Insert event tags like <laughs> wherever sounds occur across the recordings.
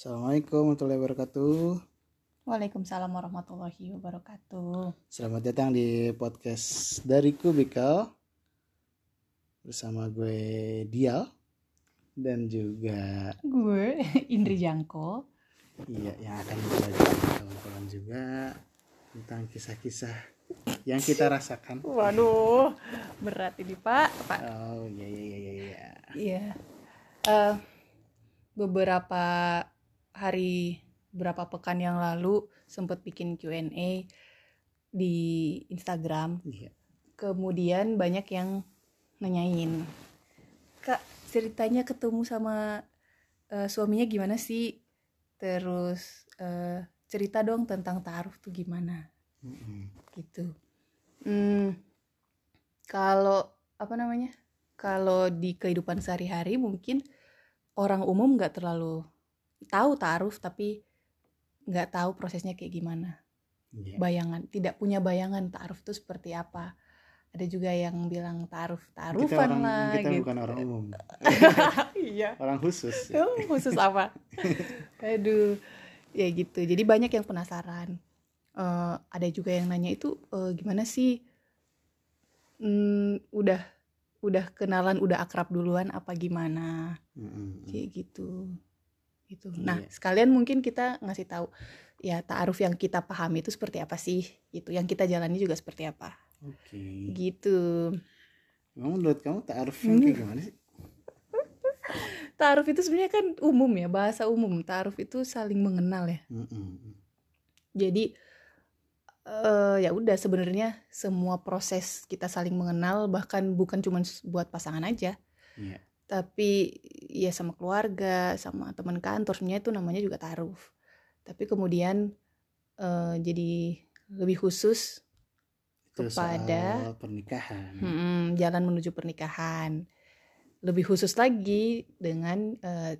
Assalamualaikum warahmatullahi wabarakatuh. Waalaikumsalam warahmatullahi wabarakatuh. Selamat datang di podcast dari Kubikal bersama gue Dial dan juga Gue Indri Jangko. iya yang akan berbagi kawan-kawan juga tentang kisah-kisah yang kita rasakan. Waduh, berat ini Pak. Pak. Oh iya iya iya iya. iya. Iya. Eh, beberapa hari, beberapa pekan yang lalu sempat bikin Q&A di Instagram. Iya. Kemudian banyak yang nanyain, Kak ceritanya ketemu sama eh, suaminya gimana sih? Terus eh, cerita dong tentang taruh tuh gimana? Mm-mm. gitu. Hmm, kalau apa namanya? Kalau di kehidupan sehari-hari mungkin orang umum nggak terlalu tahu taaruf tapi nggak tahu prosesnya kayak gimana. Iya. Bayangan, tidak punya bayangan taaruf itu seperti apa. Ada juga yang bilang taaruf Kita taarufan orang lah kita gitu. bukan orang umum, <laughs> iya. orang khusus. Oh, khusus apa? <laughs> Aduh, ya gitu. Jadi banyak yang penasaran. Eh, ada juga yang nanya itu eh, gimana sih? Hmm, udah udah kenalan, udah akrab duluan apa gimana? Mm-mm. Kayak gitu. Gitu. Nah, Iya. sekalian mungkin kita ngasih tahu ya ta'aruf yang kita pahami itu seperti apa sih? Gitu. Yang kita jalani juga seperti apa? Oke. Gitu. Emang menurut kamu taaruf yang kayak gimana sih? <laughs> Ta'aruf itu sebenarnya kan umum ya, bahasa umum. Ta'aruf itu saling mengenal ya. Mm-mm. jadi eh ya udah sebenarnya semua proses kita saling mengenal bahkan bukan cuma buat pasangan aja Iya. Tapi ya sama keluarga sama teman kantor sebenarnya itu namanya juga taruh tapi kemudian eh, jadi lebih khusus Itu Kepada- soal pernikahan. mm, jalan menuju pernikahan lebih khusus lagi dengan eh,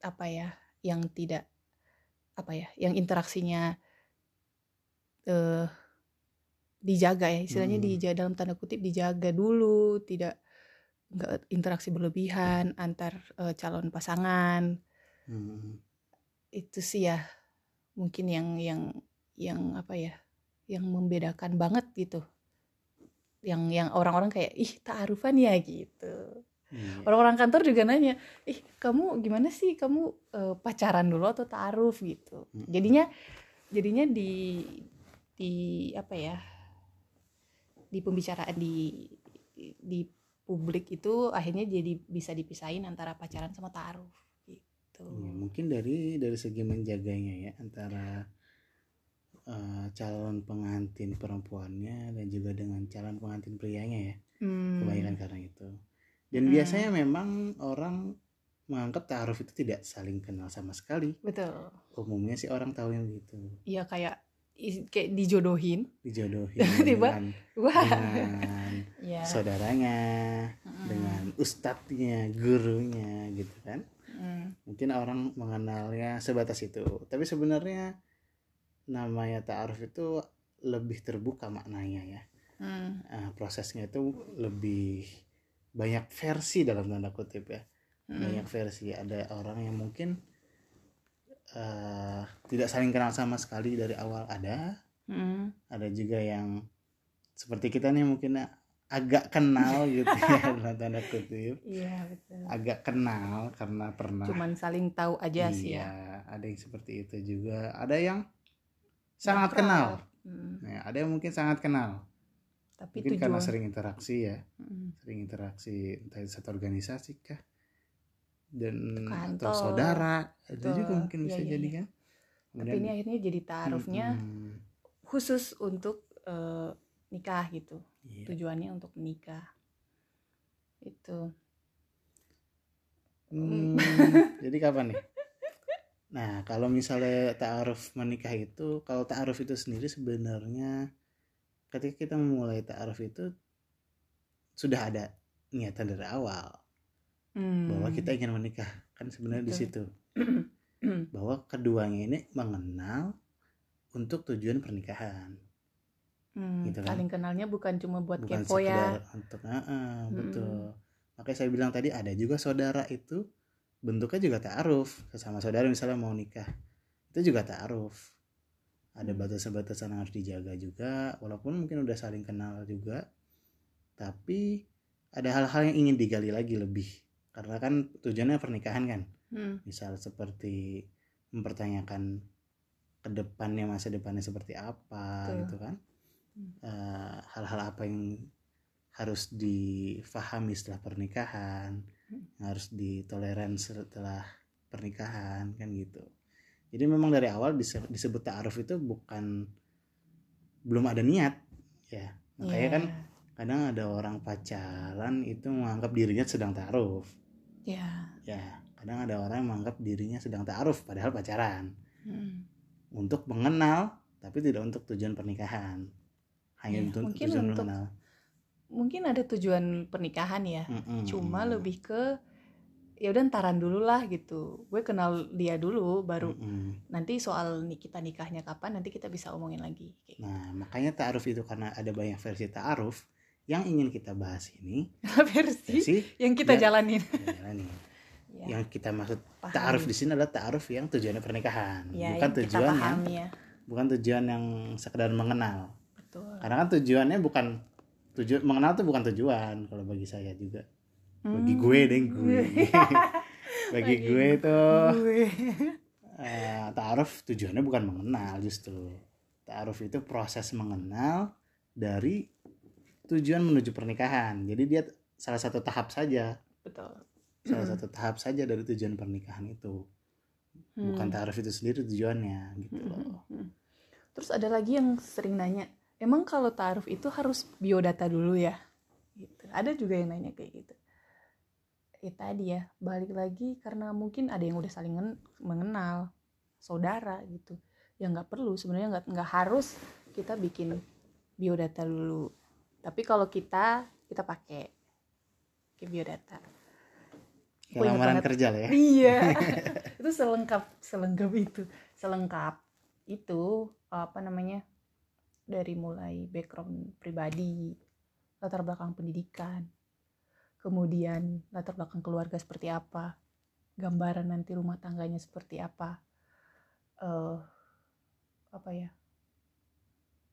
apa ya yang tidak apa ya yang interaksinya eh dijaga ya istilahnya Hmm. dijaga dalam tanda kutip dijaga dulu tidak nggak interaksi berlebihan antar eh, calon pasangan Hmm. itu sih ya mungkin yang yang yang apa ya yang membedakan banget gitu yang yang orang-orang kayak ih taarufan ya gitu Iya. orang-orang kantor juga nanya ih kamu gimana sih kamu eh, pacaran dulu atau taaruf gitu Mm. jadinya jadinya di di apa ya di pembicaraan di di publik itu akhirnya jadi bisa dipisahin antara pacaran sama taaruf gitu. Ya, mungkin dari dari segi menjaganya ya antara eh, calon pengantin perempuannya dan juga dengan calon pengantin prianya ya Hmm, kebanyakan karena itu. Dan Hmm. biasanya memang orang menganggap taaruf itu tidak saling kenal sama sekali. Betul. Umumnya sih orang tahu yang gitu. Iya kayak kayak dijodohin. Dijodohin <laughs> dengan, wah. dengan <laughs> ya. saudaranya Mm, dengan ustadznya gurunya gitu kan. Mm, mungkin orang mengenalnya sebatas itu. Tapi sebenarnya namanya ta'aruf itu lebih terbuka maknanya ya. Mm, Nah, prosesnya itu lebih banyak versi dalam tanda kutip ya. Mm. banyak versi. Ada orang yang mungkin eh, tidak saling kenal sama sekali dari awal ada. Mm, ada juga yang seperti kita nih mungkin agak kenal <laughs> gitu ya dalam tanda kutip. Iya betul. Agak kenal karena pernah. Cuman saling tahu aja sih ya. Iya, ada yang seperti itu juga. Ada yang sangat Akrab. kenal. Mm, Nah, ada yang mungkin sangat kenal. tapi Mungkin karena tujuan. sering interaksi ya, Mm, sering interaksi entah satu organisasi kah dan Kantor. atau saudara. Itu Betul. juga mungkin bisa iya, jadi iya. kan. tapi ini akhirnya jadi taarufnya Mm-mm. khusus untuk eh, nikah gitu Iya. tujuannya untuk menikah itu Hmm, <laughs> jadi kapan nih? Nah, kalau misalnya ta'aruf menikah itu, kalau ta'aruf itu sendiri sebenarnya ketika kita memulai ta'aruf itu sudah ada niatan dari awal Hmm. Bahwa kita ingin menikah. Kan sebenarnya di situ. <clears throat> Bahwa keduanya ini mengenal untuk tujuan pernikahan. Hmm, gitu kan. saling kenalnya bukan cuma buat Bukan kepo ya untuk ah, ah, betul. Makanya saya bilang tadi ada juga saudara itu bentuknya juga ta'aruf sesama saudara misalnya mau nikah itu juga ta'aruf ada batasan-batasan yang harus dijaga juga walaupun mungkin udah saling kenal juga tapi ada hal-hal yang ingin digali lagi lebih karena kan tujuannya pernikahan kan Hmm. misal seperti mempertanyakan ke depannya masa depannya seperti apa Betul. gitu kan Hmm. Eh, hal-hal apa yang harus difahami setelah pernikahan Hmm. yang harus ditoleran setelah pernikahan kan gitu jadi memang dari awal dise- disebut ta'aruf itu bukan belum ada niat ya makanya Iya. kan kadang ada orang pacaran itu menganggap dirinya sedang ta'aruf. Ya. Ya kadang ada orang yang menganggap dirinya sedang ta'aruf padahal pacaran. Hmm. untuk mengenal tapi tidak untuk tujuan pernikahan. Hanya Iya, untuk mungkin tujuan untuk- mengenal. mungkin ada tujuan pernikahan ya. Mm-mm. cuma lebih ke ya udah ntaran dulu lah gitu. Gue kenal dia dulu baru Mm-mm. nanti soal nih kita nikahnya kapan nanti kita bisa omongin lagi kayak nah makanya ta'aruf itu karena ada banyak versi ta'aruf yang ingin kita bahas ini <laughs> versi versi yang kita Ya. jalanin. <laughs> nih. ya, yang kita maksud ta'aruf di sini adalah ta'aruf yang tujuannya pernikahan ya, bukan yang tujuan yang ya. bukan tujuan yang sekedar mengenal. Betul. Karena kan tujuannya bukan tujuan mengenal tuh bukan tujuan kalau bagi saya juga. Bagi Hmm. gue deh gue. <laughs> Bagi Bagi gue tuh. Gue eh, ta'aruf tujuannya bukan mengenal justru. Ta'aruf itu proses mengenal dari tujuan menuju pernikahan jadi dia salah satu tahap saja betul salah satu tahap saja dari tujuan pernikahan itu bukan Hmm. ta'aruf itu sendiri tujuannya gitu Hmm, loh hmm. Terus ada lagi yang sering nanya, emang kalau taaruf itu harus biodata dulu ya? Gitu. Ada juga yang nanya kayak gitu. Ya tadi ya, balik lagi karena mungkin ada yang udah saling ngen- mengenal saudara gitu. Ya nggak perlu sebenarnya nggak nggak harus kita bikin biodata dulu. Tapi kalau kita kita pakai ke biodata. ingat lamaran kerja lah ya Iya. <laughs> <laughs> itu selengkap selengkap itu. Selengkap itu apa namanya? Dari mulai background pribadi, latar belakang pendidikan, kemudian latar belakang keluarga seperti apa, gambaran nanti rumah tangganya seperti apa, eh apa ya?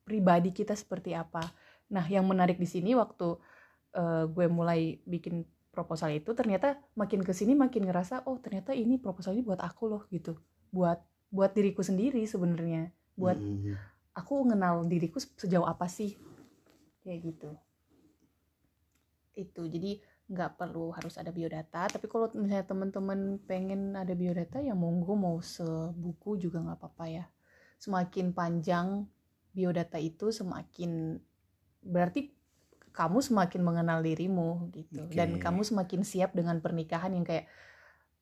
Pribadi kita seperti apa. Nah, yang menarik di sini waktu eh, gue mulai bikin proposal itu ternyata makin ke sini makin ngerasa oh ternyata ini proposal ini buat aku loh gitu. Buat buat diriku sendiri sebenarnya. Buat Mm-mm. aku ngenal diriku se- sejauh apa sih? Kayak gitu. Itu jadi nggak perlu harus ada biodata tapi kalau misalnya teman-teman pengen ada biodata ya monggo mau sebuku juga nggak apa-apa ya. Semakin panjang biodata itu semakin berarti kamu semakin mengenal dirimu gitu Oke. dan kamu semakin siap dengan pernikahan yang kayak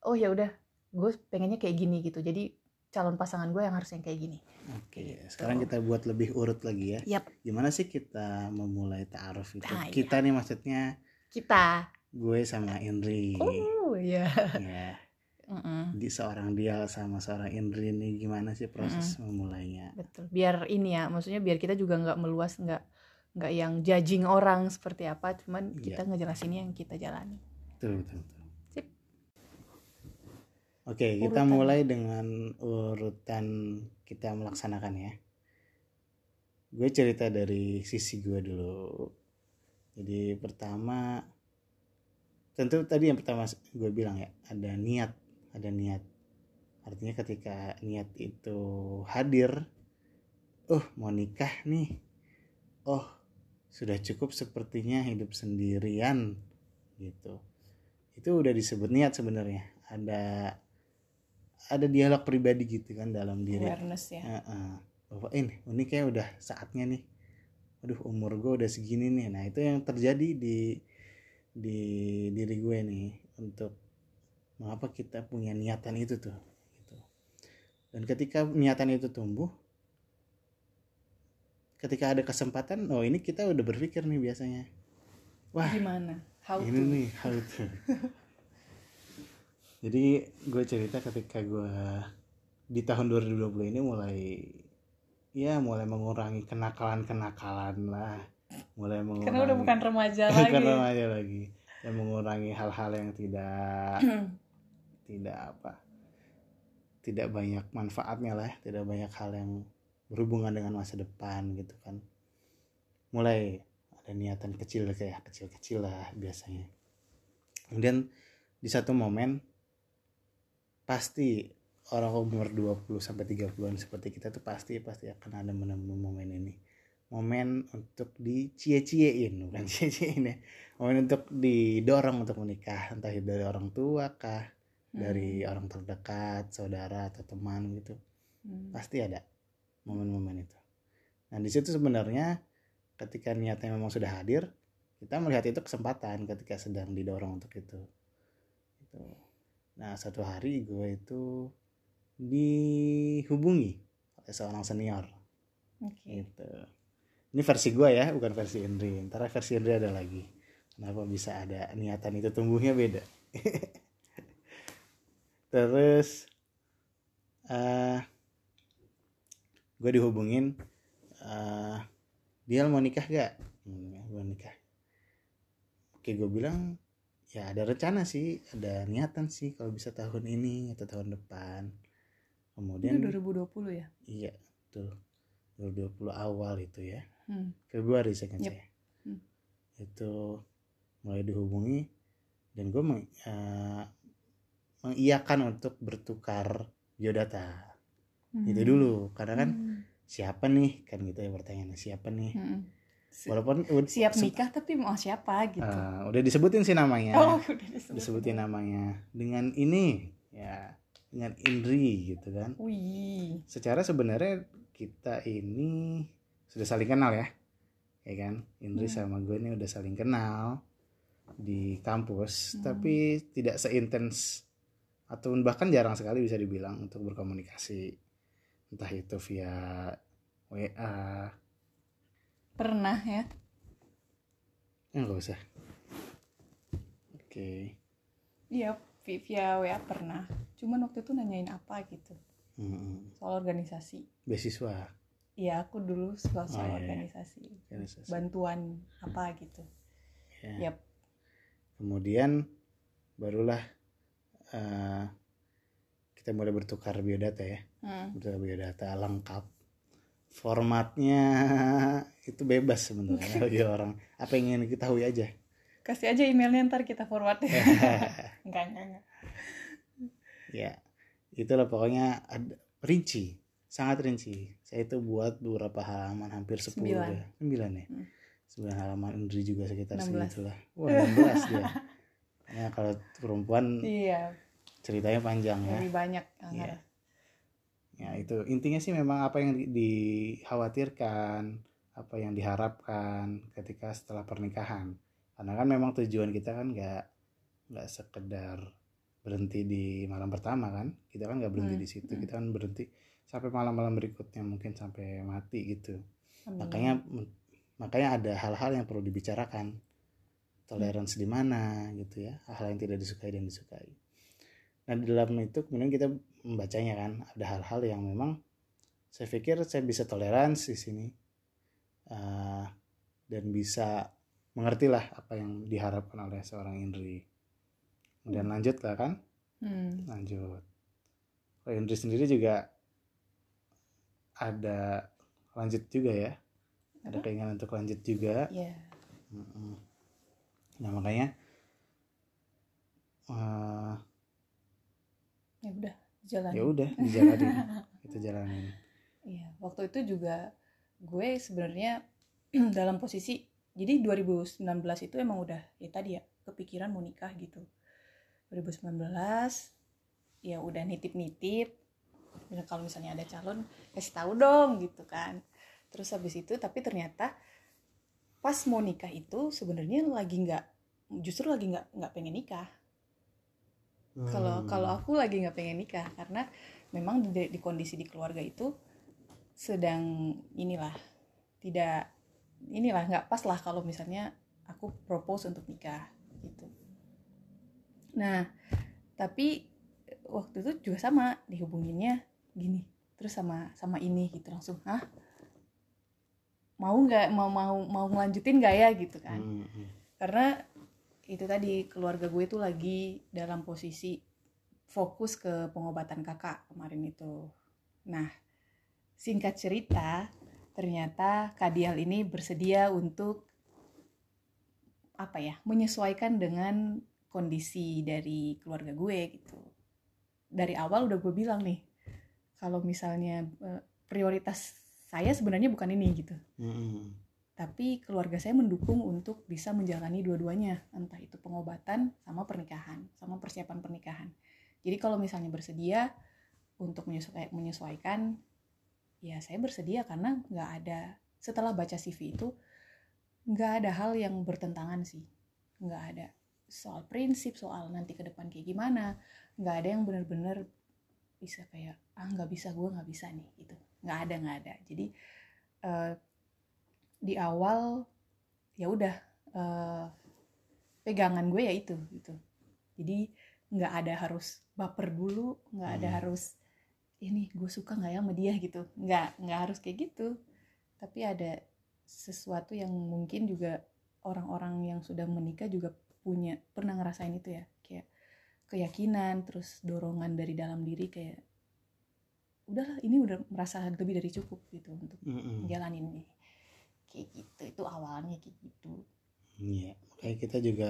oh ya udah gue pengennya kayak gini gitu jadi calon pasangan gue yang harus yang kayak gini Oke, sekarang kita buat lebih urut lagi ya. Yap. Gimana sih kita memulai ta'aruf itu? Nah, iya. kita nih maksudnya kita gue sama Indri. oh ya Ya, Mm-mm. di seorang dia sama seorang Indri nih gimana sih proses memulainya? betul biar ini ya maksudnya biar kita juga nggak meluas nggak nggak yang judging orang seperti apa cuman Iya. kita ngejelasin yang kita jalani Betul, betul, betul. Sip. Oke, kita Urutan. mulai dengan urutan kita melaksanakan ya. Gue cerita dari sisi gue dulu. Jadi pertama, tentu tadi yang pertama gue bilang ya, ada niat, ada niat. Artinya ketika niat itu hadir, oh mau nikah nih, oh sudah cukup sepertinya hidup sendirian gitu. Itu udah disebut niat sebenarnya. Ada ada dialog pribadi gitu kan dalam diri awareness ya bahwa ini ini kayak udah saatnya nih aduh umur gue udah segini nih nah itu yang terjadi di di diri gue nih untuk mengapa kita punya niatan itu tuh gitu. dan ketika niatan itu tumbuh ketika ada kesempatan oh ini kita udah berpikir nih biasanya. Wah gimana? How ini to? nih how to. <laughs> Jadi gue cerita ketika gue di tahun 2020 ini mulai ya mulai mengurangi kenakalan kenakalan lah. Mulai mengurangi karena udah bukan remaja <laughs> bukan lagi remaja lagi. Dan mengurangi hal-hal yang tidak <clears throat> tidak apa tidak banyak manfaatnya lah tidak banyak hal yang berhubungan dengan masa depan gitu kan. Mulai ada niatan kecil kayak kecil-kecil lah biasanya. Kemudian di satu momen pasti orang umur 20 sampai 30-an seperti kita tuh pasti pasti akan ada menemukan momen ini. Momen untuk dicie-ciein bukan <laughs> cie-ciein ya. Momen untuk didorong untuk menikah entah itu dari orang tua kah dari Hmm. orang terdekat saudara atau teman gitu. Hmm. pasti ada momen-momen itu. Nah di situ sebenarnya ketika niatnya memang sudah hadir kita melihat itu kesempatan ketika sedang didorong untuk itu. Gitu. nah satu hari gue itu dihubungi oleh seorang senior. Oke. gitu. Ini versi gue ya bukan versi Indri. Ntar versi Indri ada lagi. Kenapa bisa ada niatan itu tumbuhnya beda? <laughs> Terus eh gue dihubungin eh dia mau nikah gak hmm, gue nikah oke gue bilang ya ada rencana sih ada niatan sih kalau bisa tahun ini atau tahun depan Itu kemudian 2020 ya? Iya, betul. 2020 awal itu ya. Hmm. Februari saya Yep. saya. Hmm. Itu mulai dihubungi dan gue meng, eh, mengiyakan untuk bertukar biodata. Itu Hmm. dulu, karena kan Hmm. Siapa nih kan gitu ya pertanyaannya siapa nih. Hmm. Walaupun Siap nikah tapi mau siapa gitu. eh, udah disebutin sih namanya. oh, udah disebut. Disebutin namanya dengan ini ya dengan Indri gitu kan. Wih. secara sebenarnya kita ini sudah saling kenal ya ya kan Indri Hmm. sama gue ini udah saling kenal di kampus Hmm. tapi tidak seintens atau bahkan jarang sekali bisa dibilang untuk berkomunikasi entah itu via WA Pernah ya? ya nggak usah oke Iya, vi- via WA pernah. Cuman waktu itu nanyain apa gitu. Mm-mm. Soal organisasi. beasiswa Iya, aku dulu soal, soal Oh, iya, iya. organisasi. Organisasi. Bantuan apa gitu. Ya. Yap. kemudian barulah eh, kita mulai bertukar biodata ya Hmm. Udah biodata lengkap formatnya <laughs> itu bebas sebenarnya bagi orang apa yang ingin diketahui aja Kasih aja emailnya ntar kita forward. <laughs> enggak, enggak, enggak. ya itulah pokoknya ada, rinci sangat rinci saya itu buat beberapa halaman hampir 10 Sembilan. ya sembilan ya Hmm. sembilan halaman Indri juga sekitar 16. segitulah wah 16 dia <laughs> ya kalau perempuan Iya, ceritanya panjang ya lebih banyak. Iya. harus. ya itu intinya sih memang apa yang di- dikhawatirkan apa yang diharapkan ketika setelah pernikahan karena kan memang tujuan kita kan nggak nggak sekedar berhenti di malam pertama kan kita kan nggak berhenti Hmm, di situ hmm. kita kan berhenti sampai malam-malam berikutnya mungkin sampai mati gitu Amin. makanya makanya ada hal-hal yang perlu dibicarakan toleransi di mana gitu ya hal-hal yang tidak disukai dan disukai nah di dalam itu kemudian kita membacanya kan ada hal-hal yang memang saya pikir saya bisa toleransi di sini Eh, dan bisa mengerti lah apa yang diharapkan oleh seorang Indri kemudian lanjut lah kan Hmm. lanjut kalau Indri sendiri juga ada lanjut juga ya ada keinginan untuk lanjut juga Iya. Mm-mm. nah makanya eh, Ya udah, jalan. ya udah dijalanin <laughs> kita jalanin Iya, waktu itu juga gue sebenarnya <clears throat> dalam posisi jadi 2019 itu emang udah ya tadi ya kepikiran mau nikah gitu. 2019 ya udah nitip-nitip. Dan kalau misalnya ada calon kasih tahu dong gitu kan. Terus habis itu tapi ternyata pas mau nikah itu sebenarnya lagi nggak justru lagi nggak nggak pengen nikah. Kalau Hmm. kalau aku lagi nggak pengen nikah karena memang di, di kondisi di keluarga itu sedang inilah tidak inilah nggak pas lah kalau misalnya aku propose untuk nikah gitu. Nah tapi waktu itu juga sama dihubunginnya gini terus sama sama ini gitu langsung ah mau nggak mau mau mau ngelanjutin nggak ya gitu kan Hmm, hmm. karena itu tadi keluarga gue tuh lagi dalam posisi fokus ke pengobatan kakak kemarin itu. Nah, singkat cerita, ternyata Kadial ini bersedia untuk apa ya, menyesuaikan dengan kondisi dari keluarga gue gitu. Dari awal udah gue bilang nih, kalau misalnya eh, prioritas saya sebenarnya bukan ini gitu. Mm-mm. Tapi keluarga saya mendukung untuk bisa menjalani dua-duanya, entah itu pengobatan sama pernikahan, sama persiapan pernikahan. Jadi kalau misalnya bersedia untuk menyesuai- menyesuaikan, ya saya bersedia karena nggak ada setelah baca CV itu nggak ada hal yang bertentangan sih, nggak ada soal prinsip, soal nanti ke depan kayak gimana, nggak ada yang benar-benar bisa kayak ah nggak bisa gue nggak bisa nih gitu, nggak ada nggak ada. Jadi eh, di awal ya udah eh, pegangan gue ya itu gitu. Jadi nggak ada harus baper dulu, nggak ada Hmm. harus ini gue suka nggak ya sama dia gitu, nggak nggak harus kayak gitu. Tapi ada sesuatu yang mungkin juga orang-orang yang sudah menikah juga punya pernah ngerasain itu ya kayak keyakinan terus dorongan dari dalam diri kayak udahlah ini udah merasa lebih dari cukup gitu untuk Mm-mm. jalanin ini kayak gitu itu awalnya kayak gitu Iya, makanya kita juga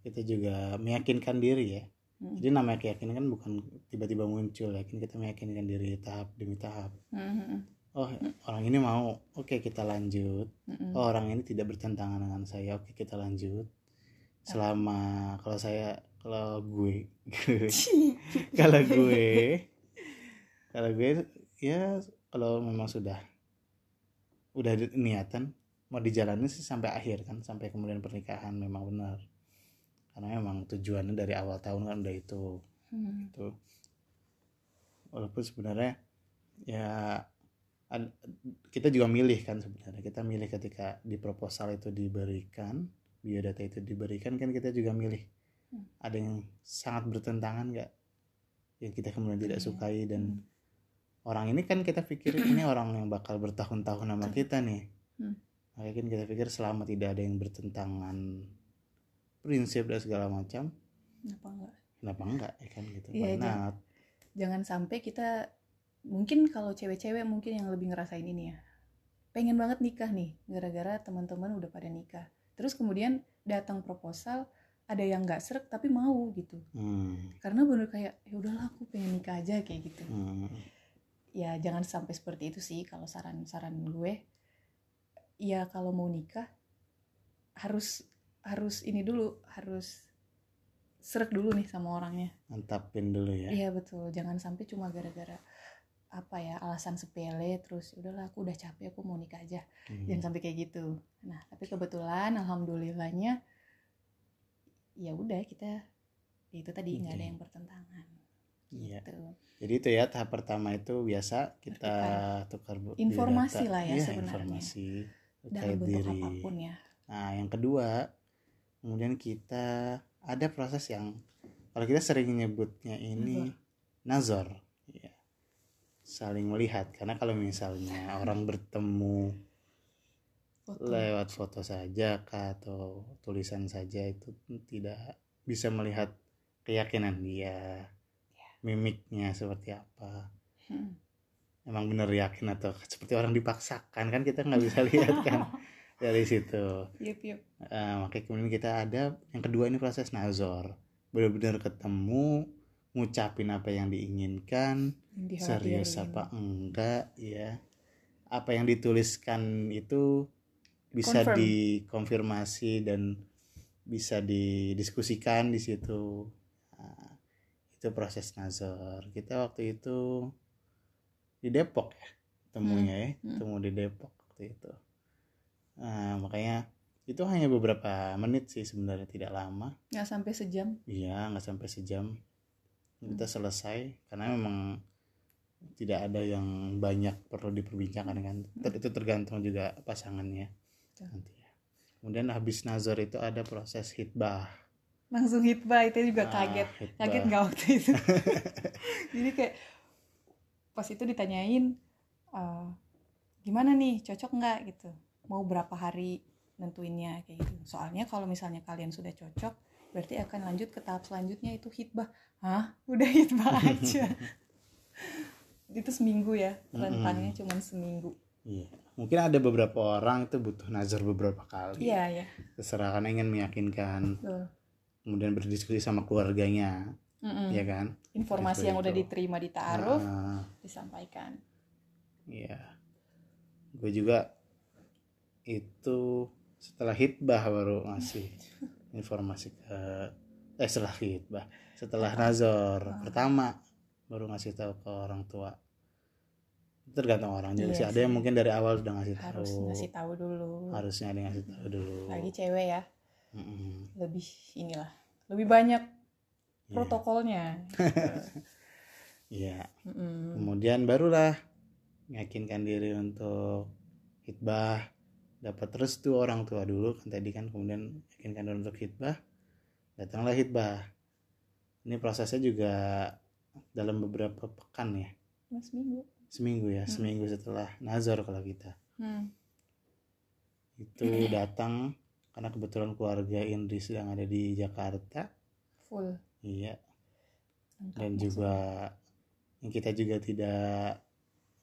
kita juga meyakinkan diri ya. Mm. Jadi namanya keyakinan kan bukan tiba-tiba muncul ya, kan kita meyakinkan diri tahap demi tahap. Mm-mm. Oh, orang ini mau, oke kita lanjut. Mm-mm. Oh, orang ini tidak bertentangan dengan saya, oke kita lanjut. Selama kalau saya kalau gue <laughs> <laughs> kalau gue kalau gue ya kalau memang sudah udah ada niatan mau dijalani sih sampai akhir kan sampai kemudian pernikahan memang benar karena memang tujuannya dari awal tahun kan udah itu Mm. gitu walaupun sebenarnya ya ad- kita juga milih kan sebenarnya kita milih ketika di proposal itu diberikan biodata itu diberikan kan kita juga milih Hmm. ada yang sangat bertentangan nggak yang kita kemudian tidak Iya. sukai dan Hmm. Orang ini kan kita pikir <clears throat> ini orang yang bakal bertahun-tahun sama kita nih. Hmm. makanya kan kita pikir selama tidak ada yang bertentangan prinsip dan segala macam Kenapa enggak? kenapa enggak ya kan gitu. Iya. not? jangan sampai kita mungkin kalau cewek-cewek mungkin yang lebih ngerasain ini ya. Pengen banget nikah nih gara-gara teman-teman udah pada nikah. Terus kemudian datang proposal ada yang nggak serak tapi mau gitu. Hmm, karena bener kayak ya udahlah aku pengen nikah aja kayak gitu. Hmm, ya jangan sampai seperti itu sih kalau saran-saran gue. Ya kalau mau nikah harus harus ini dulu harus serak dulu nih sama orangnya. Mantapin dulu ya. Iya betul, jangan sampai cuma gara-gara apa ya alasan sepele terus "Ya udahlah aku udah capek aku mau nikah aja. Hmm. jangan sampai kayak gitu. Nah tapi kebetulan alhamdulillahnya ya udah kita ya itu tadi nggak ada Oke. yang bertentangan Iya. gitu Jadi itu ya tahap pertama itu biasa kita tukar bu- Informasi biodata. lah ya Iya, sebenarnya. informasi dalam bentuk diri. apa pun ya Nah, yang kedua, kemudian kita ada proses yang kalau kita sering nyebutnya ini nazar, ya. Saling melihat karena kalau misalnya <laughs> orang bertemu foto lewat foto saja kah, atau tulisan saja itu tidak bisa melihat keyakinan dia, mimiknya seperti apa. Hmm. emang bener yakin atau seperti orang dipaksakan kan kita nggak bisa lihat kan <laughs> dari situ Yup, yup. Eh, makanya kemudian kita ada yang kedua ini proses nazor benar-benar ketemu ngucapin apa yang diinginkan Yang serius apa enggak ya apa yang dituliskan itu bisa Confirm. dikonfirmasi dan bisa didiskusikan di situ Nah, itu proses nazar kita waktu itu di Depok ya temunya ya Hmm. temu di Depok waktu itu Nah, makanya itu hanya beberapa menit sih sebenarnya tidak lama nggak sampai sejam Iya, nggak sampai sejam kita selesai karena memang tidak ada yang banyak perlu diperbincangkan kan. Ter- Itu tergantung juga pasangannya nanti ya. Kemudian habis nazar itu ada proses hitbah. Langsung hitbah itu juga Ah, kaget. hitbah. kaget nggak waktu itu? <laughs> Jadi kayak pas itu ditanyain eh, gimana nih? Cocok nggak? Gitu. Mau berapa hari nentuinnya? Kayak gitu. Soalnya kalau misalnya kalian sudah cocok berarti akan lanjut ke tahap selanjutnya itu hitbah. Hah? Udah hitbah <laughs> aja. Itu seminggu ya rentangnya cuma seminggu. Iya. Mungkin ada beberapa orang itu butuh nazar beberapa kali. iya ya Terserah kan ingin meyakinkan, betul kemudian berdiskusi sama keluarganya, Mm-mm. ya kan? informasi Gitu, yang udah itu. diterima di ta'aruf Nah, disampaikan Iya. Gue juga itu setelah hitbah baru ngasih <laughs> informasi ke eh setelah hitbah, setelah nazar pertama baru ngasih tahu ke orang tua. Tergantung orang juga Iya sih. Ada yang mungkin dari awal udah ngasih tahu. harus ngasih tahu dulu Harusnya ada yang ngasih tahu dulu. lagi cewek ya Mm-mm. lebih inilah lebih banyak Iya. protokolnya <laughs> Iya. Mm-mm. Kemudian barulah meyakinkan diri untuk hitbah, dapat restu orang tua dulu kan tadi kan kemudian meyakinkan diri untuk hitbah, datanglah hitbah. Ini prosesnya juga dalam beberapa pekan ya, Mas minggu seminggu ya, Hmm. seminggu setelah nazar kalau kita hmm. itu datang karena kebetulan keluarga Indri sedang ada di Jakarta, full. Iya, lengkap dan juga yang kita juga tidak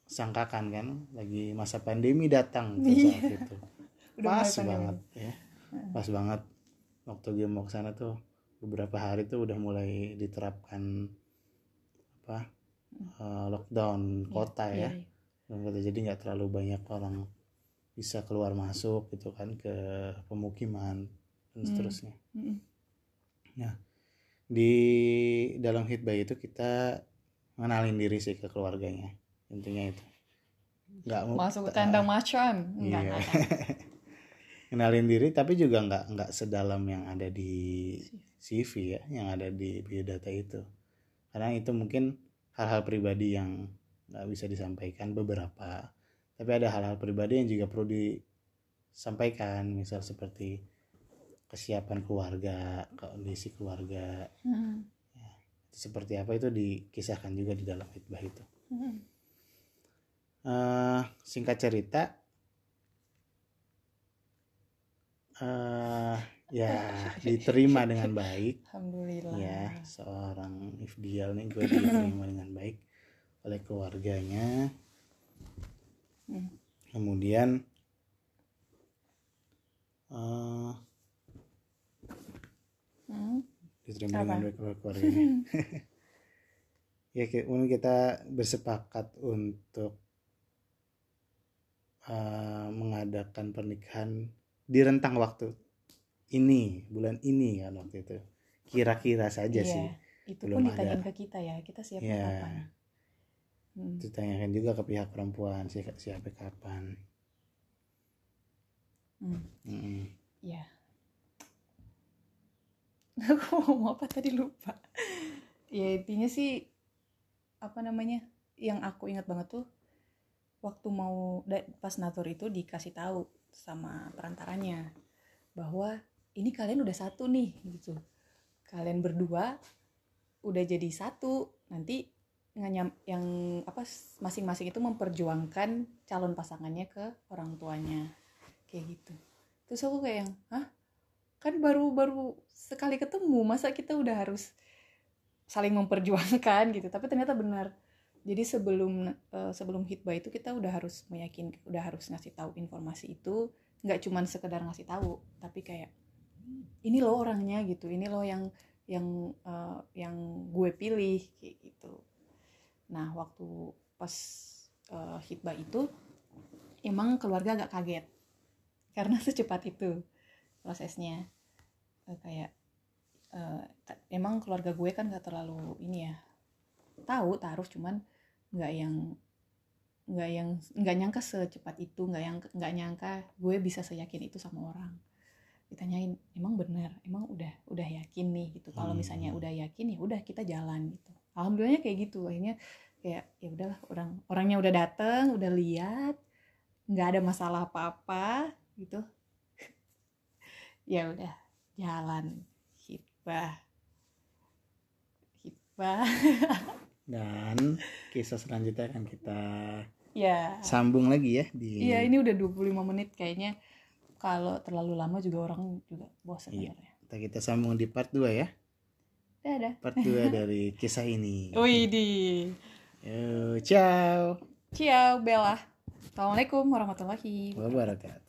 sangkakan kan lagi masa pandemi datang tuh Iya. saat itu. <laughs> Pas banget ya. Pas banget waktu gue mau ke sana tuh beberapa hari tuh udah mulai diterapkan apa eh, lockdown kota ya. Iya, dan kota jadi nggak terlalu banyak orang bisa keluar masuk gitu kan ke pemukiman dan Hmm. seterusnya Mm-mm. di dalam hitbah itu kita ngenalin diri sih ke keluarganya intinya itu nggak masuk ke kandang macan enggak Iya. kenalin <laughs> diri tapi juga nggak nggak sedalam yang ada di CV ya yang ada di biodata itu karena itu mungkin hal-hal pribadi yang nggak bisa disampaikan beberapa tapi ada hal-hal pribadi yang juga perlu disampaikan misal seperti kesiapan keluarga kondisi keluarga. Mm-mm. seperti apa itu dikisahkan juga di dalam hitbah itu. Mm-mm. Eh, singkat cerita eh ya <laughs> diterima dengan baik. Alhamdulillah. Ya seorang Ifdial nih gue diterima dengan baik oleh keluarganya Hmm. kemudian eh Mm. diterima Apa? dengan baik oleh keluarganya <laughs> ya kemudian kita bersepakat untuk eh, mengadakan pernikahan di rentang waktu ini bulan ini kan waktu itu kira-kira saja Iya, sih itu belum pun ditanyain ada. ke kita ya kita Iya. kapan Hmm. ditanyakan juga ke pihak perempuan siapa siapa kapan Hmm. Iya. <laughs> Aku mau apa tadi lupa. Ya intinya sih apa namanya? Yang aku ingat banget tuh waktu mau pas natur itu dikasih tahu sama perantaranya bahwa ini kalian udah satu nih gitu. Kalian berdua udah jadi satu. Nanti nganyam yang apa masing-masing itu memperjuangkan calon pasangannya ke orang tuanya. Kayak gitu. Terus aku kayak yang hah? Kan baru baru sekali ketemu masa kita udah harus saling memperjuangkan? <laughs> Gitu. Tapi ternyata benar. Jadi sebelum eh, sebelum hitbah itu kita udah harus meyakin udah harus ngasih tahu informasi itu. Nggak cuman sekedar ngasih tahu tapi kayak ini loh orangnya gitu. Ini loh yang yang eh, yang gue pilih kayak gitu nah waktu pas eh, hitbah itu emang keluarga agak kaget. Karena <laughs> secepat itu prosesnya. Eh, kayak ta- emang keluarga gue kan gak terlalu ini ya tahu taruh cuman nggak yang nggak yang nggak nyangka secepat itu nggak yang nggak nyangka gue bisa seyakin itu sama orang. Ditanyain emang benar emang udah udah yakin nih? Gitu. Kalau Hmm. misalnya udah yakin ya udah kita jalan gitu alhamdulillahnya kayak gitu akhirnya kayak ya udahlah orang orangnya udah dateng udah lihat nggak ada masalah apa-apa gitu. <laughs> Ya udah jalan. Hitbah hitbah <laughs> dan kisah selanjutnya akan kita ya. sambung lagi ya di iya ini udah 25 menit kayaknya. Kalau terlalu lama juga orang juga bosan Iya. Ntar kita sambung di part 2 ya dadah. Part 2 dari kisah ini. Wih di Yo, ciao. Ciao Bella. Assalamualaikum warahmatullahi wabarakatuh